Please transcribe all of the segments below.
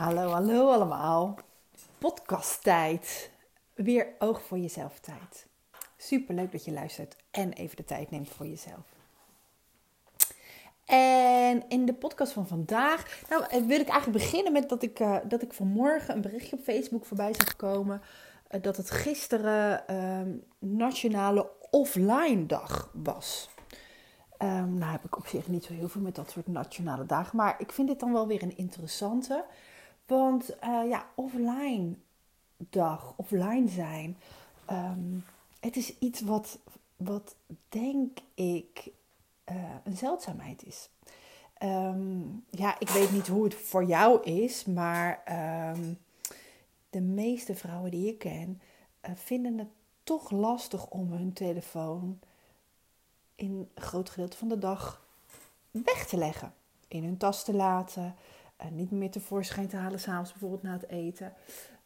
Hallo, hallo allemaal. Podcasttijd. Weer oog voor jezelf tijd. Super leuk dat je luistert en even de tijd neemt voor jezelf. En in de podcast van vandaag nou, eh, wil ik eigenlijk beginnen met dat ik, uh, dat ik vanmorgen een berichtje op Facebook voorbij zag komen. Uh, dat het gisteren uh, Nationale Offline Dag was. Um, nou heb ik op zich niet zo heel veel met dat soort nationale dagen. Maar ik vind dit dan wel weer een interessante. Want uh, ja, offline dag, offline zijn. Um, het is iets wat, wat denk ik uh, een zeldzaamheid is. Um, ja, ik weet niet hoe het voor jou is, maar de meeste vrouwen die ik ken uh, vinden het toch lastig om hun telefoon in een groot gedeelte van de dag weg te leggen. In hun tas te laten, niet meer tevoorschijn te halen, s'avonds bijvoorbeeld na het eten.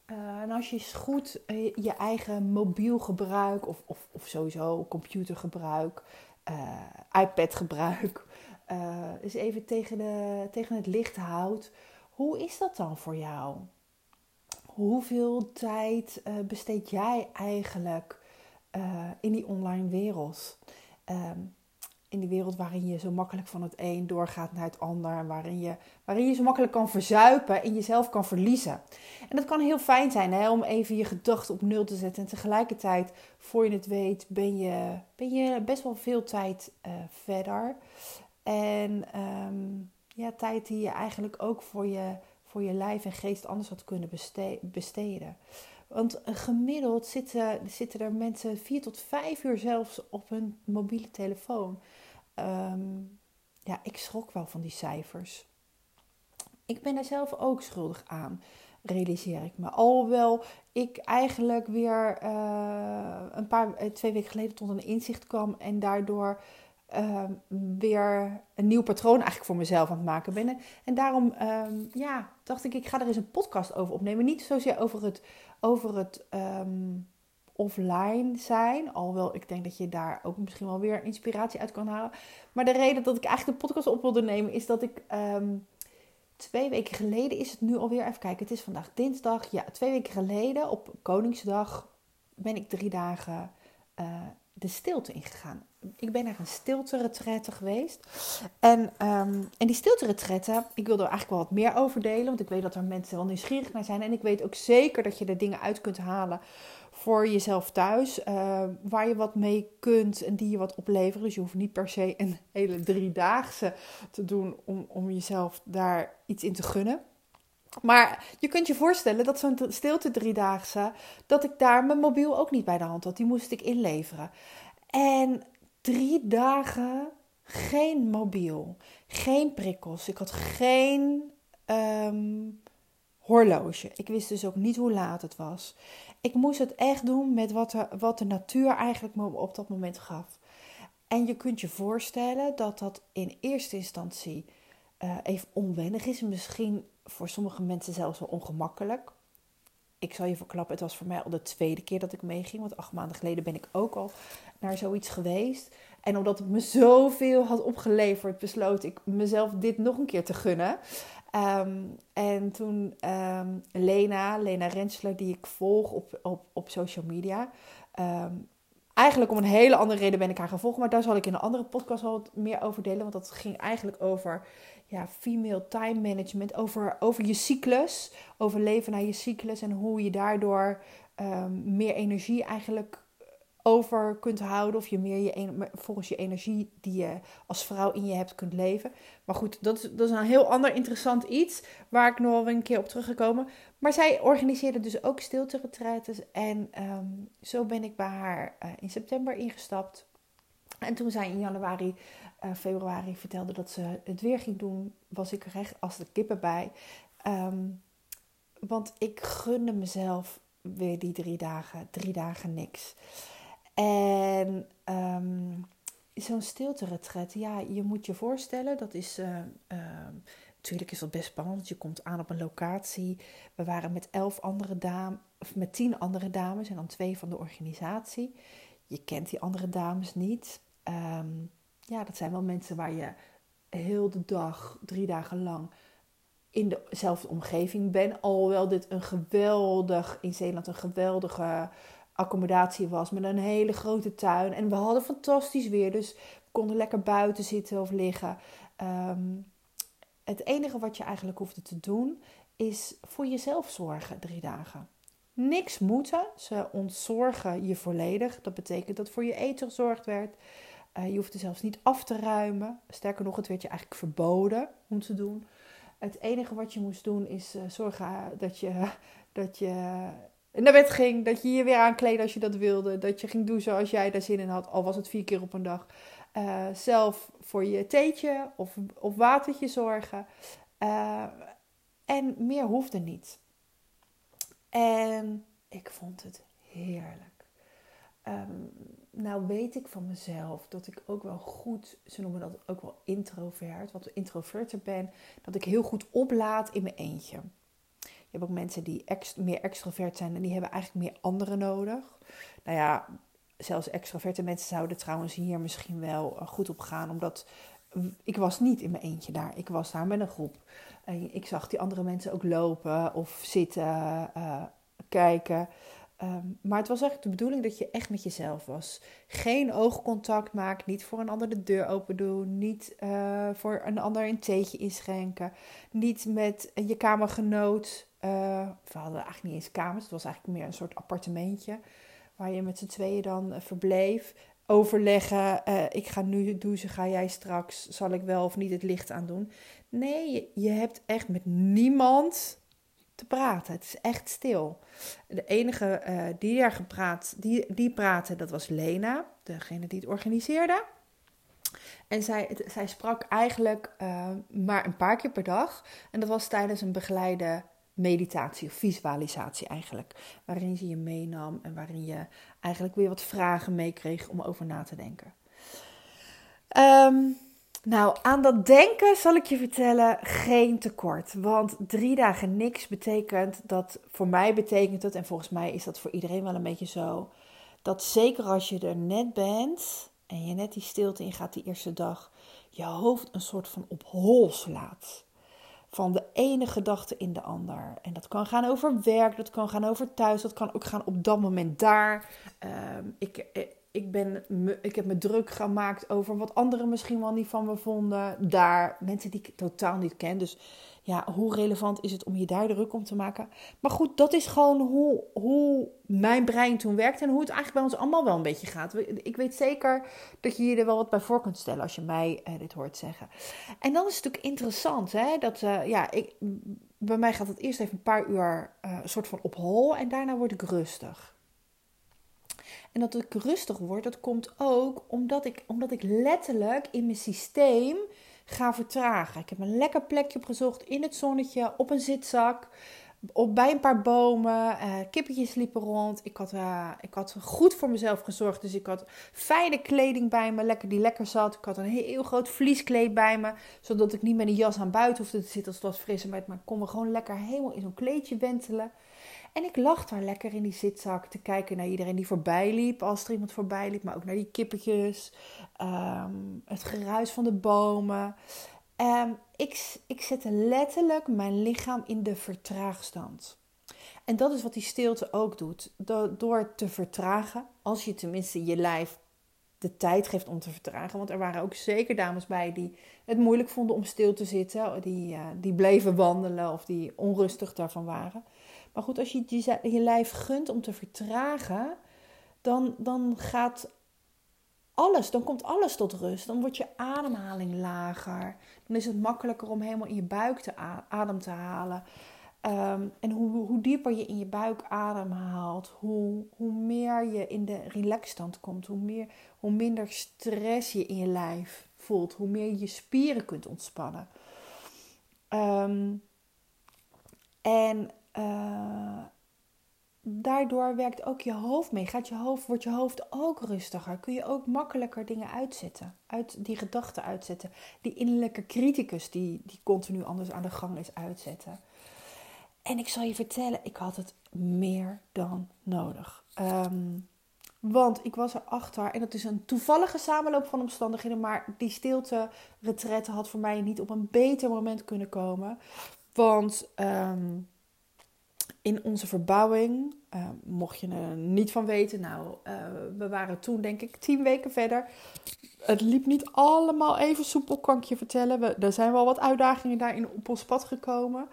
Uh, en als je goed uh, je eigen mobiel gebruik, of, of, of sowieso computergebruik, iPad-gebruik, eens even tegen, de, tegen het licht houdt. Hoe is dat dan voor jou? Hoeveel tijd besteed jij eigenlijk in die online wereld? Um, in die wereld waarin je zo makkelijk van het een doorgaat naar het ander. Waarin je, waarin je zo makkelijk kan verzuipen en jezelf kan verliezen. En dat kan heel fijn zijn hè, om even je gedachten op nul te zetten. En tegelijkertijd, voor je het weet, ben je, ben je best wel veel tijd uh, verder. En um, ja, tijd die je eigenlijk ook voor je, voor je lijf en geest anders had kunnen besteden. Want gemiddeld zitten, zitten er mensen vier tot vijf uur zelfs op hun mobiele telefoon. Um, ja, ik schrok wel van die cijfers. Ik ben daar zelf ook schuldig aan, realiseer ik me. Alhoewel ik eigenlijk weer uh, een paar, eh, twee weken geleden tot een inzicht kwam en daardoor uh, weer een nieuw patroon eigenlijk voor mezelf aan het maken ben. En daarom um, ja, dacht ik, ik ga er eens een podcast over opnemen. Niet zozeer over het, over het offline zijn. Alhoewel ik denk dat je daar ook misschien wel weer inspiratie uit kan halen. Maar de reden dat ik eigenlijk de podcast op wilde nemen is dat ik um, twee weken geleden is het nu alweer. Even kijken, het is vandaag dinsdag. Ja, twee weken geleden op Koningsdag ben ik drie dagen uh, de stilte ingegaan. Ik ben naar een stilte-retraite geweest. En, um, en die stilte-retraite, ik wil er eigenlijk wel wat meer over delen. Want ik weet dat er mensen wel nieuwsgierig naar zijn. En ik weet ook zeker dat je er dingen uit kunt halen voor jezelf thuis. Uh, waar je wat mee kunt en die je wat opleveren. Dus je hoeft niet per se een hele driedaagse te doen om, om jezelf daar iets in te gunnen. Maar je kunt je voorstellen dat zo'n stilte driedaagse, dat ik daar mijn mobiel ook niet bij de hand had. Die moest ik inleveren. En drie dagen geen mobiel, geen prikkels. Ik had geen um, horloge. Ik wist dus ook niet hoe laat het was. Ik moest het echt doen met wat de, wat de natuur eigenlijk me op dat moment gaf. En je kunt je voorstellen dat dat in eerste instantie uh, even onwennig is. Misschien voor sommige mensen zelfs wel ongemakkelijk. Ik zal je verklappen, het was voor mij al de tweede keer dat ik meeging. Want acht maanden geleden ben ik ook al naar zoiets geweest. En omdat het me zoveel had opgeleverd, besloot ik mezelf dit nog een keer te gunnen. Um, en toen um, Lena, Lena Rensler, die ik volg op, op, op social media. Um, eigenlijk om een hele andere reden ben ik haar gaan volgen. Maar daar zal ik in een andere podcast wel wat meer over delen. Want dat ging eigenlijk over ja, female time management. Over, over je cyclus. Over leven naar je cyclus. En hoe je daardoor meer energie eigenlijk over kunt houden. Of je meer je, volgens je energie die je als vrouw in je hebt kunt leven. Maar goed, dat is, dat is een heel ander interessant iets. Waar ik nog wel een keer op teruggekomen. Maar zij organiseerde dus ook stilte En um, zo ben ik bij haar uh, in september ingestapt. En toen zij in januari, uh, februari vertelde dat ze het weer ging doen, was ik recht als de kippen bij. Um, want ik gunde mezelf weer die drie dagen, drie dagen niks. En um, zo'n stilte-retret, ja, je moet je voorstellen, dat is... Uh, uh, natuurlijk is dat best spannend. Je komt aan op een locatie. We waren met elf andere dames, of met tien andere dames en dan twee van de organisatie. Je kent die andere dames niet. Um, ja, dat zijn wel mensen waar je heel de dag, drie dagen lang in dezelfde omgeving ben. Alhoewel dit een geweldig, in Zeeland een geweldige accommodatie was. Met een hele grote tuin. En we hadden fantastisch weer. Dus we konden lekker buiten zitten of liggen. Ehm, het enige wat je eigenlijk hoefde te doen is voor jezelf zorgen drie dagen. Niks moeten. Ze ontzorgen je volledig. Dat betekent dat voor je eten gezorgd werd. Uh, je hoefde zelfs niet af te ruimen. Sterker nog, het werd je eigenlijk verboden om te doen. Het enige wat je moest doen is uh, zorgen dat je, dat je naar bed ging. Dat je je weer aankleedde als je dat wilde. Dat je ging douchen als jij daar zin in had. Al was het vier keer op een dag. Uh, zelf voor je theetje of, of watertje zorgen. en meer hoefde niet. En ik vond het heerlijk. Um, nou weet ik van mezelf dat ik ook wel goed, ze noemen dat ook wel introvert, wat introverter ben, dat ik heel goed oplaad in mijn eentje. Je hebt ook mensen die meer extrovert zijn en die hebben eigenlijk meer anderen nodig. Nou ja, zelfs extroverte mensen zouden trouwens hier misschien wel eh, goed op gaan, omdat ik was niet in mijn eentje daar. Ik was daar met een groep. ik zag die andere mensen ook lopen of zitten, uh, kijken. Ehm, maar het was eigenlijk de bedoeling dat je echt met jezelf was. Geen oogcontact maken, niet voor een ander de deur open doen, niet uh, voor een ander een theetje inschenken, niet met je kamergenoot. Uh, we hadden eigenlijk niet eens kamers, het was eigenlijk meer een soort appartementje waar je met z'n tweeën dan uh, verbleef. Overleggen, ik ga nu douchen, ga jij straks, zal ik wel of niet het licht aandoen? Nee, je, hebt echt met niemand te praten. Het is echt stil. De enige die daar gepraat, die, die praatte, dat was Lena, degene die het organiseerde. En zij, zij sprak eigenlijk maar een paar keer per dag. En dat was tijdens een begeleide meditatie of visualisatie eigenlijk. Waarin ze je meenam en waarin je eigenlijk weer wat vragen meekreeg om over na te denken. Um, nou, aan dat denken zal ik je vertellen, geen tekort. Want drie dagen niks betekent dat, voor mij betekent het, en volgens mij is dat voor iedereen wel een beetje zo, dat zeker als je er net bent en je net die stilte ingaat die eerste dag, je hoofd een soort van op hol slaat. Van de ene gedachte in de ander. En dat kan gaan over werk, dat kan gaan over thuis, dat kan ook gaan op dat moment daar. Uh, ik, eh, ik, ben ik heb me druk gemaakt over wat anderen misschien wel niet van me vonden. Daar, mensen die ik totaal niet ken. Dus ja, hoe relevant is het om je daar druk om te maken? Maar goed, dat is gewoon hoe, hoe mijn brein toen werkt en hoe het eigenlijk bij ons allemaal wel een beetje gaat. Ik weet zeker dat je je er wel wat bij voor kunt stellen als je mij eh, dit hoort zeggen. En dan is het natuurlijk interessant, hè, dat uh, ja, ik, bij mij gaat het eerst even een paar uur uh, soort van op hol en daarna word ik rustig. En dat ik rustig word, dat komt ook omdat ik, omdat ik letterlijk in mijn systeem ga vertragen. Ik heb een lekker plekje opgezocht in het zonnetje, op een zitzak, op, bij een paar bomen. Uh, kippetjes liepen rond. Ik had, uh, ik had goed voor mezelf gezorgd. Dus ik had fijne kleding bij me, lekker, die lekker zat. Ik had een heel, groot vlieskleed bij me, zodat ik niet met een jas aan buiten hoefde te zitten als het was fris. Maar ik kon me gewoon lekker helemaal in zo'n kleedje wentelen. En ik lag daar lekker in die zitzak te kijken naar iedereen die voorbij liep, als er iemand voorbij liep, maar ook naar die kippetjes, ehm, het geruis van de bomen. Um, ik, ik zette letterlijk mijn lichaam in de vertraagstand. En dat is wat die stilte ook doet. Door te vertragen, als je tenminste je lijf de tijd geeft om te vertragen. Want er waren ook zeker dames bij die het moeilijk vonden om stil te zitten. Die, uh, die bleven wandelen of die onrustig daarvan waren. Maar goed, als je je, lijf gunt om te vertragen, dan, dan gaat alles, dan komt alles tot rust. Dan wordt je ademhaling lager. Dan is het makkelijker om helemaal in je buik te adem te halen. Ehm, en hoe, hoe dieper je in je buik ademhaalt, hoe, hoe meer je in de relaxstand komt, hoe, meer, hoe minder stress je in je lijf voelt, hoe meer je je spieren kunt ontspannen. Ehm, en uh, daardoor werkt ook je hoofd mee. Gaat je hoofd, wordt je hoofd ook rustiger. Kun je ook makkelijker dingen uitzetten. Uit die gedachten uitzetten. Die innerlijke criticus die, die continu anders aan de gang is uitzetten. En ik zal je vertellen, ik had het meer dan nodig. Um, want ik was erachter, en dat is een toevallige samenloop van omstandigheden, maar die stilte retraite had voor mij niet op een beter moment kunnen komen Want ehm, in onze verbouwing, uh, mocht je er niet van weten, nou, uh, we waren toen denk ik tien weken verder. Het liep niet allemaal even soepel, kan ik je vertellen. We, er zijn wel wat uitdagingen daarin op ons pad gekomen.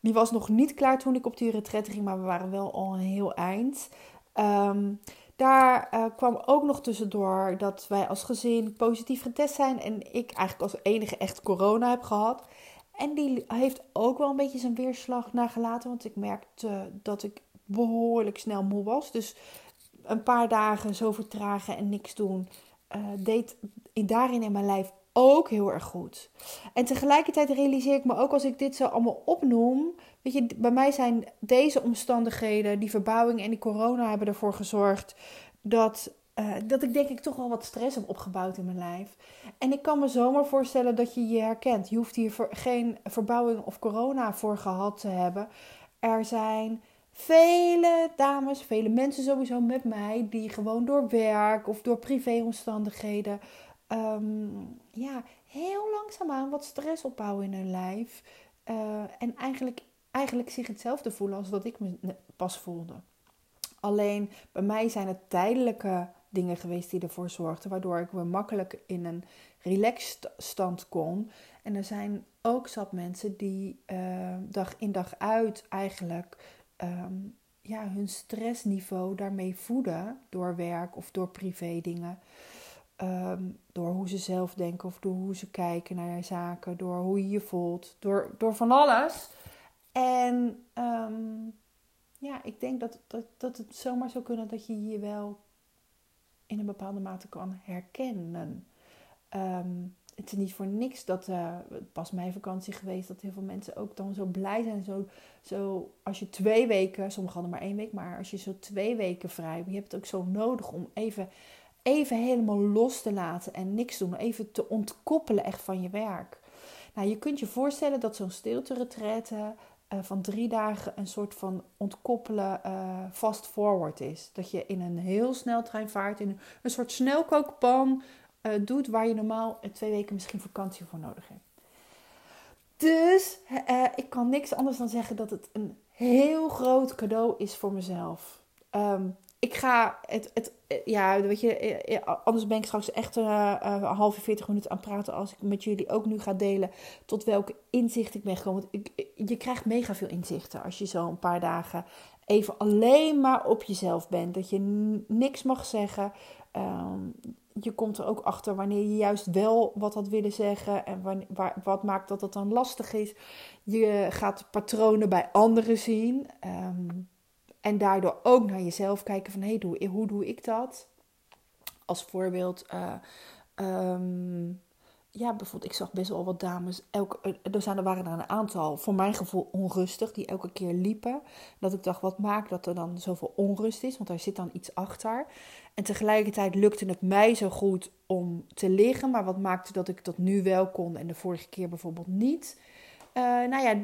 Die was nog niet klaar toen ik op die retret ging, maar we waren wel al een heel eind. Um, daar uh, kwam ook nog tussendoor dat wij als gezin positief getest zijn en ik eigenlijk als enige echt corona heb gehad. En die heeft ook wel een beetje zijn weerslag nagelaten, want ik merkte dat ik behoorlijk snel moe was. Dus een paar dagen zo vertragen en niks doen uh, deed daarin in mijn lijf ook heel erg goed. En tegelijkertijd realiseer ik me ook als ik dit zo allemaal opnoem. Weet je, bij mij zijn deze omstandigheden, die verbouwing en die corona hebben ervoor gezorgd dat, uh, dat ik denk ik toch wel wat stress heb opgebouwd in mijn lijf. En ik kan me zomaar voorstellen dat je je herkent. Je hoeft hier geen verbouwing of corona voor gehad te hebben. Er zijn vele dames, vele mensen sowieso met mij, die gewoon door werk of door privéomstandigheden um, ja, heel langzaamaan wat stress opbouwen in hun lijf. Uh, en eigenlijk, eigenlijk zich hetzelfde voelen als dat ik me pas voelde. Alleen bij mij zijn het tijdelijke dingen geweest die ervoor zorgden, waardoor ik weer makkelijk in een relaxed stand kon. En er zijn ook zat mensen die uh, dag in dag uit eigenlijk um, ja, hun stressniveau daarmee voeden door werk of door privé dingen. Um, door hoe ze zelf denken of door hoe ze kijken naar zaken, door hoe je je voelt, door, door van alles. En um, ja, ik denk dat, dat, dat het zomaar zou kunnen dat je je wel in een bepaalde mate kan herkennen. Um, het is niet voor niks dat, uh, pas mijn vakantie geweest, dat heel veel mensen ook dan zo blij zijn. Zo, zo, als je twee weken, sommigen hadden maar één week, maar als je zo twee weken vrij, je hebt het ook zo nodig om even even helemaal los te laten en niks doen. Even te ontkoppelen echt van je werk. Nou, je kunt je voorstellen dat zo'n stilte-retraite uh, van drie dagen een soort van ontkoppelen uh, fast forward is. Dat je in een heel snel trein vaart, in een soort snelkookpan uh, doet waar je normaal twee weken misschien vakantie voor nodig hebt. Dus ik kan niks anders dan zeggen dat het een heel groot cadeau is voor mezelf. Um, ik ga het, het ja, weet je, eh, eh, anders ben ik straks echt uh, een halve, veertig minuten aan praten als ik met jullie ook nu ga delen tot welke inzicht ik ben gekomen. Want ik, je krijgt mega veel inzichten als je zo een paar dagen even alleen maar op jezelf bent. Dat je niks mag zeggen. Ehm, je komt er ook achter wanneer je juist wel wat had willen zeggen en wanneer, waar, wat maakt dat het dan lastig is. Je gaat patronen bij anderen zien. Um, en daardoor ook naar jezelf kijken van hey, hoe, doe ik dat? Als voorbeeld, uh, um, ja, bijvoorbeeld, ik zag best wel wat dames. Elke, eh, er, zijn, er waren er een aantal, voor mijn gevoel, onrustig, die elke keer liepen. Dat ik dacht, wat maakt dat er dan zoveel onrust is? Want daar zit dan iets achter. En tegelijkertijd lukte het mij zo goed om te liggen. Maar wat maakte dat ik dat nu wel kon en de vorige keer bijvoorbeeld niet? Uh, nou ja,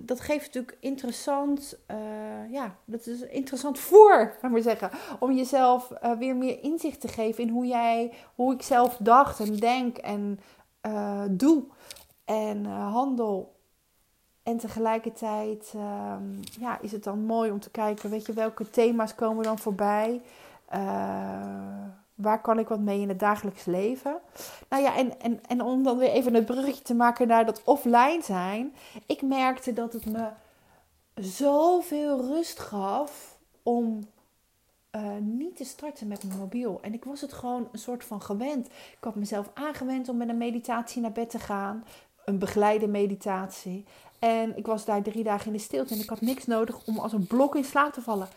dat geeft natuurlijk interessant, uh, ja, dat is interessant voor, laat maar zeggen, om jezelf uh, weer meer inzicht te geven in hoe jij, hoe ik zelf dacht en denk en doe en handel. En tegelijkertijd, ehm, ja, is het dan mooi om te kijken, weet je, welke thema's komen dan voorbij? Waar kan ik wat mee in het dagelijks leven? Nou ja, en, en, en om dan weer even een bruggetje te maken naar dat offline zijn. Ik merkte dat het me zoveel rust gaf om uh, niet te starten met mijn mobiel. En ik was het gewoon een soort van gewend. Ik had mezelf aangewend om met een meditatie naar bed te gaan. Een begeleide meditatie. En ik was daar drie dagen in de stilte. En ik had niks nodig om als een blok in slaap te vallen.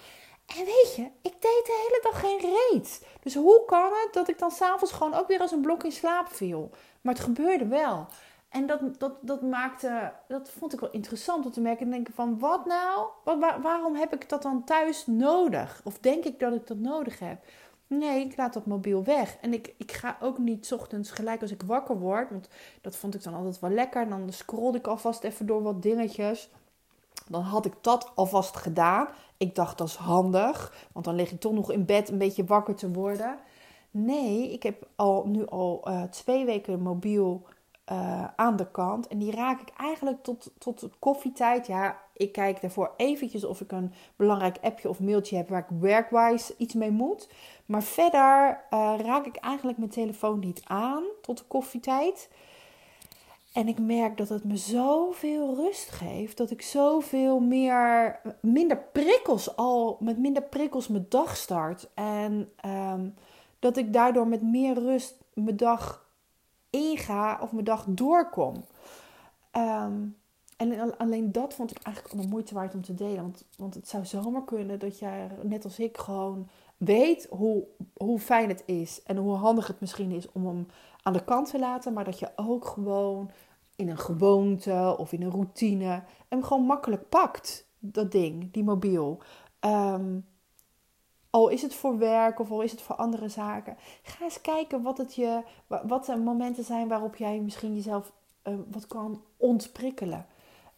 En weet je, ik deed de hele dag geen reet. Dus hoe kan het dat ik dan s'avonds gewoon ook weer als een blok in slaap viel? Maar het gebeurde wel. En dat, dat, dat maakte, dat vond ik wel interessant om te merken. En denken van, wat nou? Waarom heb ik dat dan thuis nodig? Of denk ik dat ik dat nodig heb? Nee, ik laat dat mobiel weg. En ik, ik ga ook niet ochtends gelijk als ik wakker word. Want dat vond ik dan altijd wel lekker. En dan scroll ik alvast even door wat dingetjes. Dan had ik dat alvast gedaan. Ik dacht dat is handig, want dan lig ik toch nog in bed een beetje wakker te worden. Nee, ik heb al, nu al uh, twee weken mobiel eh, aan de kant. En die raak ik eigenlijk tot, tot koffietijd. Ja, ik kijk daarvoor eventjes of ik een belangrijk appje of mailtje heb waar ik werkwise iets mee moet. Maar verder uh, raak ik eigenlijk mijn telefoon niet aan tot de koffietijd. En ik merk dat het me zoveel rust geeft. Dat ik zoveel meer, minder prikkels al, met minder prikkels mijn dag start. En um, dat ik daardoor met meer rust mijn dag inga of mijn dag doorkom. Um, en alleen dat vond ik eigenlijk al de moeite waard om te delen. Want, want het zou zomaar kunnen dat jij, net als ik, gewoon weet hoe, hoe fijn het is. En hoe handig het misschien is om hem aan de kant te laten. Maar dat je ook gewoon in een gewoonte of in een routine hem gewoon makkelijk pakt. Dat ding, die mobiel. Um, al is het voor werk of al is het voor andere zaken. Ga eens kijken wat, het je, wat de momenten zijn waarop jij misschien jezelf uh, wat kan ontprikkelen.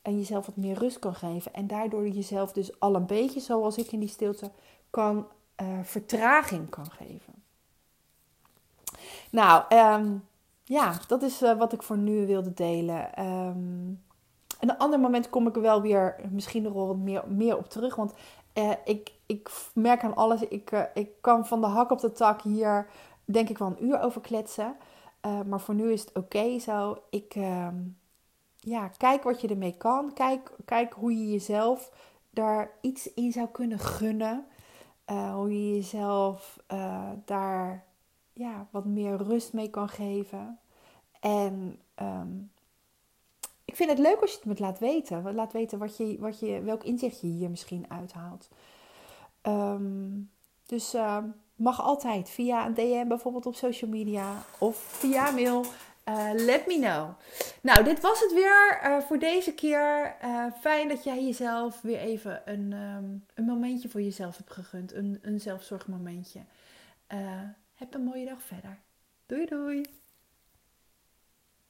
En jezelf wat meer rust kan geven. En daardoor jezelf dus al een beetje, zoals ik in die stilte, kan uh, vertraging kan geven. Nou, um, ja, dat is uh, wat ik voor nu wilde delen. Um, een ander moment kom ik er wel weer misschien nog meer, meer op terug. Want uh, ik, ik merk aan alles, ik, uh, ik kan van de hak op de tak hier denk ik wel een uur over kletsen. Maar voor nu is het oké zo. Ik ehm, ja, kijk wat je ermee kan. Kijk, kijk hoe je jezelf daar iets in zou kunnen gunnen. hoe je jezelf daar ja, wat meer rust mee kan geven. En um, ik vind het leuk als je het me laat weten. Laat weten wat je, wat je, welk inzicht je hier misschien uithaalt. Um, dus uh, mag altijd via een DM bijvoorbeeld op social media of via mail. Uh, let me know. Nou, dit was het weer uh, voor deze keer. fijn dat jij jezelf weer even een, een momentje voor jezelf hebt gegund. Een, een zelfzorgmomentje. Heb een mooie dag verder. Doei doei.